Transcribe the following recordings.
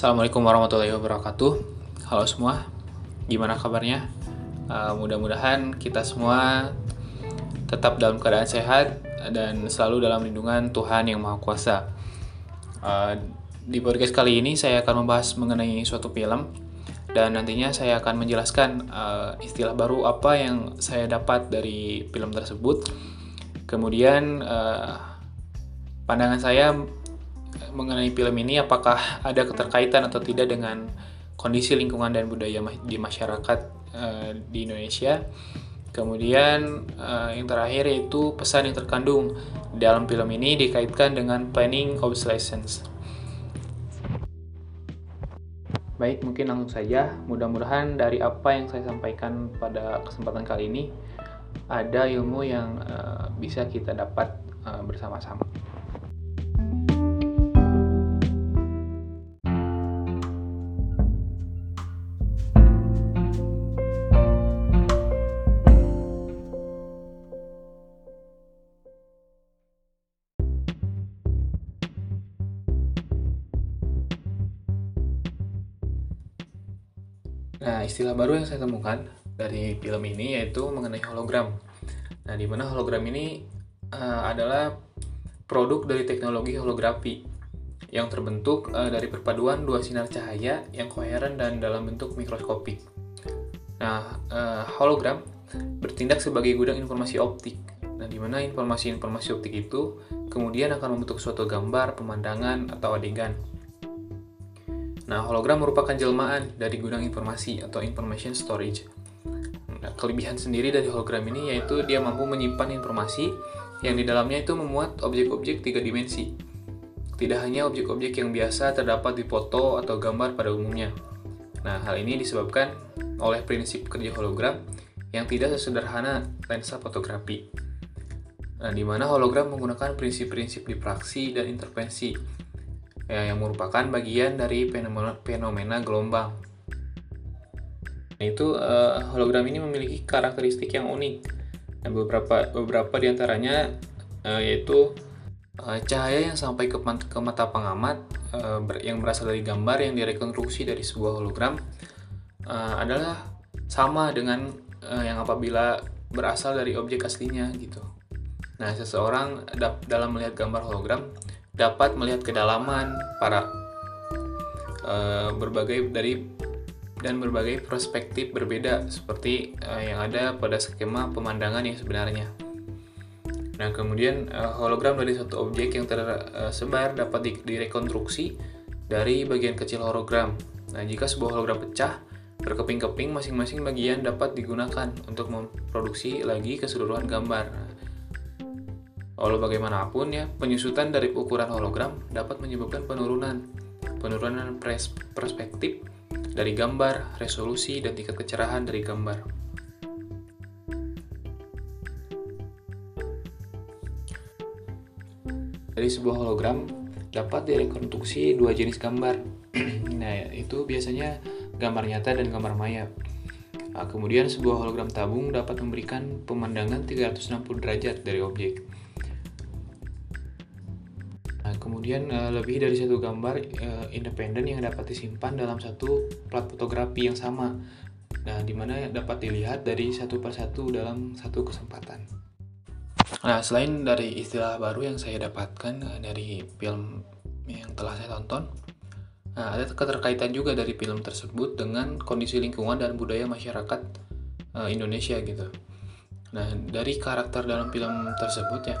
Assalamualaikum warahmatullahi wabarakatuh. Halo semua, gimana kabarnya? Uh, mudah-mudahan kita semua tetap dalam keadaan sehat dan selalu dalam lindungan Tuhan yang Maha Kuasa. Uh, di podcast kali ini saya akan membahas mengenai suatu film dan nantinya saya akan menjelaskan uh, istilah baru apa yang saya dapat dari film tersebut. Kemudian uh, pandangan saya mengenai film ini apakah ada keterkaitan atau tidak dengan kondisi lingkungan dan budaya di masyarakat uh, di Indonesia. Kemudian uh, yang terakhir yaitu pesan yang terkandung dalam film ini dikaitkan dengan planning obsolescence. Baik, mungkin langsung saja. Mudah-mudahan dari apa yang saya sampaikan pada kesempatan kali ini ada ilmu yang uh, bisa kita dapat uh, bersama-sama. Istilah baru yang saya temukan dari film ini yaitu mengenai hologram. Nah, di mana hologram ini uh, adalah produk dari teknologi holografi yang terbentuk uh, dari perpaduan dua sinar cahaya yang koheren dan dalam bentuk mikroskopik. Nah, uh, hologram bertindak sebagai gudang informasi optik. Nah, di mana informasi-informasi optik itu kemudian akan membentuk suatu gambar, pemandangan, atau adegan. Nah, hologram merupakan jelmaan dari gudang informasi atau information storage. Nah, kelebihan sendiri dari hologram ini yaitu dia mampu menyimpan informasi yang di dalamnya itu memuat objek-objek tiga dimensi. Tidak hanya objek-objek yang biasa terdapat di foto atau gambar pada umumnya. Nah, hal ini disebabkan oleh prinsip kerja hologram yang tidak sesederhana lensa fotografi. Nah, di mana hologram menggunakan prinsip-prinsip dipraksi dan intervensi yang merupakan bagian dari fenomena, fenomena gelombang. Nah, itu uh, hologram ini memiliki karakteristik yang unik. Nah, beberapa beberapa di antaranya uh, yaitu uh, cahaya yang sampai ke, ke mata pengamat uh, yang berasal dari gambar yang direkonstruksi dari sebuah hologram uh, adalah sama dengan uh, yang apabila berasal dari objek aslinya gitu. Nah, seseorang dalam melihat gambar hologram dapat melihat kedalaman para uh, berbagai dari dan berbagai perspektif berbeda seperti uh, yang ada pada skema pemandangan yang sebenarnya. Nah, kemudian uh, hologram dari satu objek yang tersebar dapat di direkonstruksi dari bagian kecil hologram. Nah, jika sebuah hologram pecah berkeping-keping, masing-masing bagian dapat digunakan untuk memproduksi lagi keseluruhan gambar. Walau bagaimanapun ya, penyusutan dari ukuran hologram dapat menyebabkan penurunan penurunan perspektif dari gambar, resolusi, dan tingkat kecerahan dari gambar. Dari sebuah hologram dapat direkonstruksi dua jenis gambar. nah, itu biasanya gambar nyata dan gambar maya. Nah, kemudian sebuah hologram tabung dapat memberikan pemandangan 360 derajat dari objek. Kemudian uh, lebih dari satu gambar uh, independen yang dapat disimpan dalam satu plat fotografi yang sama. Nah, di mana dapat dilihat dari satu persatu dalam satu kesempatan. Nah, selain dari istilah baru yang saya dapatkan uh, dari film yang telah saya tonton, nah, ada keterkaitan juga dari film tersebut dengan kondisi lingkungan dan budaya masyarakat uh, Indonesia gitu. Nah, dari karakter dalam film tersebut ya,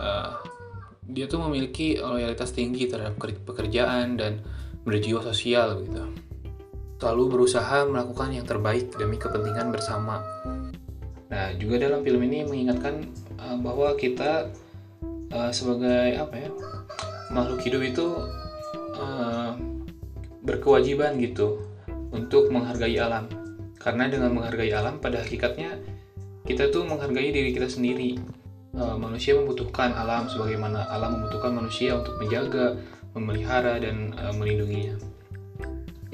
uh, dia tuh memiliki loyalitas tinggi terhadap pekerjaan dan berjiwa sosial gitu. Selalu berusaha melakukan yang terbaik demi kepentingan bersama. Nah, juga dalam film ini mengingatkan uh, bahwa kita uh, sebagai apa ya makhluk hidup itu uh, berkewajiban gitu untuk menghargai alam. Karena dengan menghargai alam pada hakikatnya kita tuh menghargai diri kita sendiri uh, manusia membutuhkan alam sebagaimana alam membutuhkan manusia untuk menjaga, memelihara dan uh, melindunginya.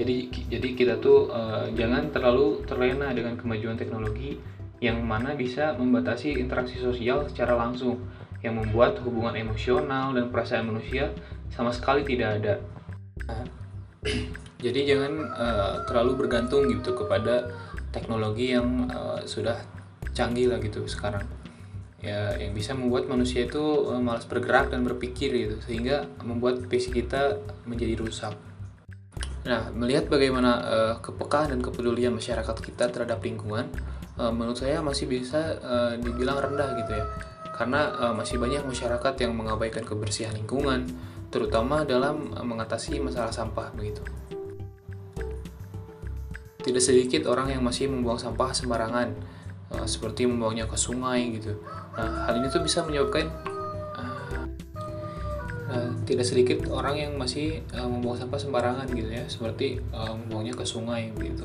Jadi jadi kita tuh uh, jangan terlalu terlena dengan kemajuan teknologi yang mana bisa membatasi interaksi sosial secara langsung yang membuat hubungan emosional dan perasaan manusia sama sekali tidak ada. Jadi jangan uh, terlalu bergantung gitu kepada teknologi yang uh, sudah canggih lah gitu sekarang. Ya yang bisa membuat manusia itu uh, malas bergerak dan berpikir gitu sehingga membuat fisik kita menjadi rusak. Nah, melihat bagaimana uh, kepekaan dan kepedulian masyarakat kita terhadap lingkungan, uh, menurut saya masih bisa uh, dibilang rendah gitu ya. Karena uh, masih banyak masyarakat yang mengabaikan kebersihan lingkungan, terutama dalam mengatasi masalah sampah begitu. Tidak sedikit orang yang masih membuang sampah sembarangan, uh, seperti membuangnya ke sungai gitu. Nah, hal ini tuh bisa menyebabkan uh, tidak sedikit orang yang masih uh, membuang sampah sembarangan gitu ya. Seperti uh, membuangnya ke sungai gitu.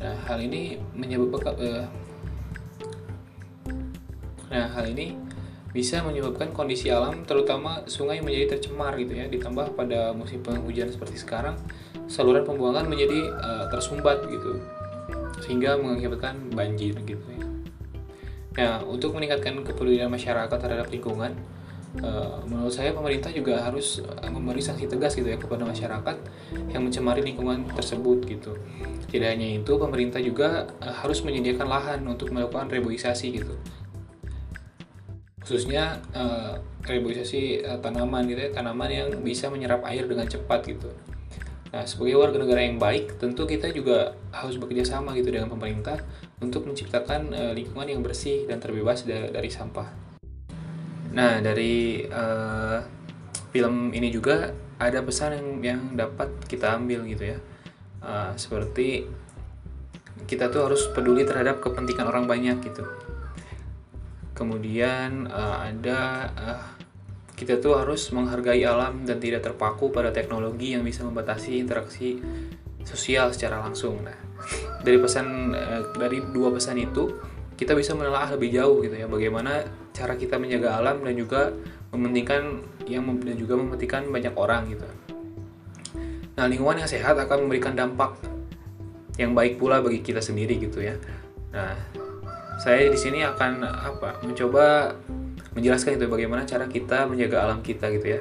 Nah hal ini menyebabkan uh, nah hal ini bisa menyebabkan kondisi alam terutama sungai menjadi tercemar gitu ya. Ditambah pada musim penghujan seperti sekarang saluran pembuangan menjadi uh, tersumbat gitu. Sehingga mengakibatkan banjir gitu ya. Nah, untuk meningkatkan kepedulian masyarakat terhadap lingkungan, Eh, menurut saya pemerintah juga harus eh, memberi sanksi tegas gitu ya kepada masyarakat yang mencemari lingkungan tersebut gitu. Tidak hanya itu, pemerintah juga uh, harus menyediakan lahan untuk melakukan reboisasi gitu. Khususnya reboisasi tanaman gitu ya, tanaman yang bisa menyerap air dengan cepat gitu. Nah, sebagai warga negara yang baik, tentu kita juga harus bekerja sama gitu dengan pemerintah untuk menciptakan uh, lingkungan yang bersih dan terbebas dari, dari sampah. Nah dari uh, film ini juga ada pesan yang yang dapat kita ambil gitu ya. Uh, seperti kita tuh harus peduli terhadap kepentingan orang banyak gitu. Kemudian uh, ada uh, kita tuh harus menghargai alam dan tidak terpaku pada teknologi yang bisa membatasi interaksi sosial secara langsung. Nah, dari pesan uh, dari dua pesan itu kita bisa menelaah lebih jauh gitu ya bagaimana cara kita menjaga alam dan juga mementingkan yang dan juga mementingkan banyak orang gitu. Nah, lingkungan yang sehat akan memberikan dampak yang baik pula bagi kita sendiri gitu ya. Nah, saya di sini akan apa? mencoba menjelaskan itu bagaimana cara kita menjaga alam kita gitu ya.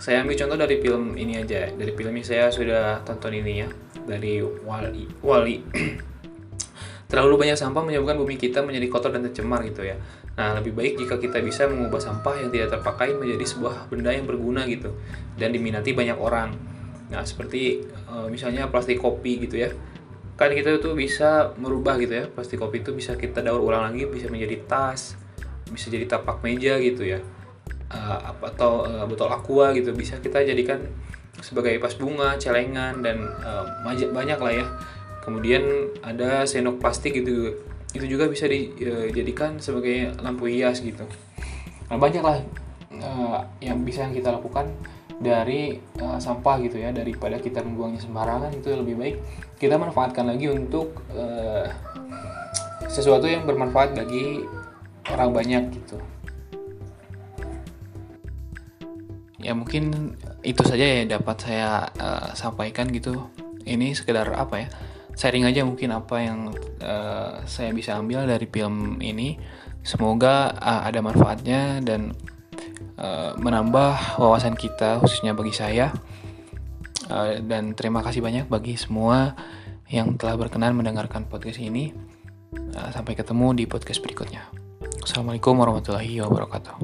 Saya ambil contoh dari film ini aja, dari film yang saya sudah tonton ini ya, dari Wali. Wali. Terlalu banyak sampah menyebabkan bumi kita menjadi kotor dan tercemar gitu ya. Nah, lebih baik jika kita bisa mengubah sampah yang tidak terpakai menjadi sebuah benda yang berguna gitu dan diminati banyak orang. Nah, seperti e, misalnya plastik kopi gitu ya. Kan kita itu bisa merubah gitu ya. Plastik kopi itu bisa kita daur ulang lagi bisa menjadi tas, bisa jadi tapak meja gitu ya. Apa atau e, botol aqua gitu. Bisa kita jadikan sebagai pas bunga, celengan dan e, banyak lah ya. Kemudian ada senok plastik gitu. Itu juga bisa dijadikan sebagai lampu hias gitu. Nah banyak lah uh, yang bisa yang kita lakukan dari uh, sampah gitu ya. Daripada kita membuangnya sembarangan itu lebih baik kita manfaatkan lagi untuk uh, sesuatu yang bermanfaat bagi orang banyak gitu ya mungkin itu saja ya dapat saya uh, sampaikan gitu ini sekedar apa ya sharing aja mungkin apa yang uh, saya bisa ambil dari film ini. Semoga uh, ada manfaatnya dan uh, menambah wawasan kita khususnya bagi saya. Uh, dan terima kasih banyak bagi semua yang telah berkenan mendengarkan podcast ini. Uh, sampai ketemu di podcast berikutnya. Assalamualaikum warahmatullahi wabarakatuh.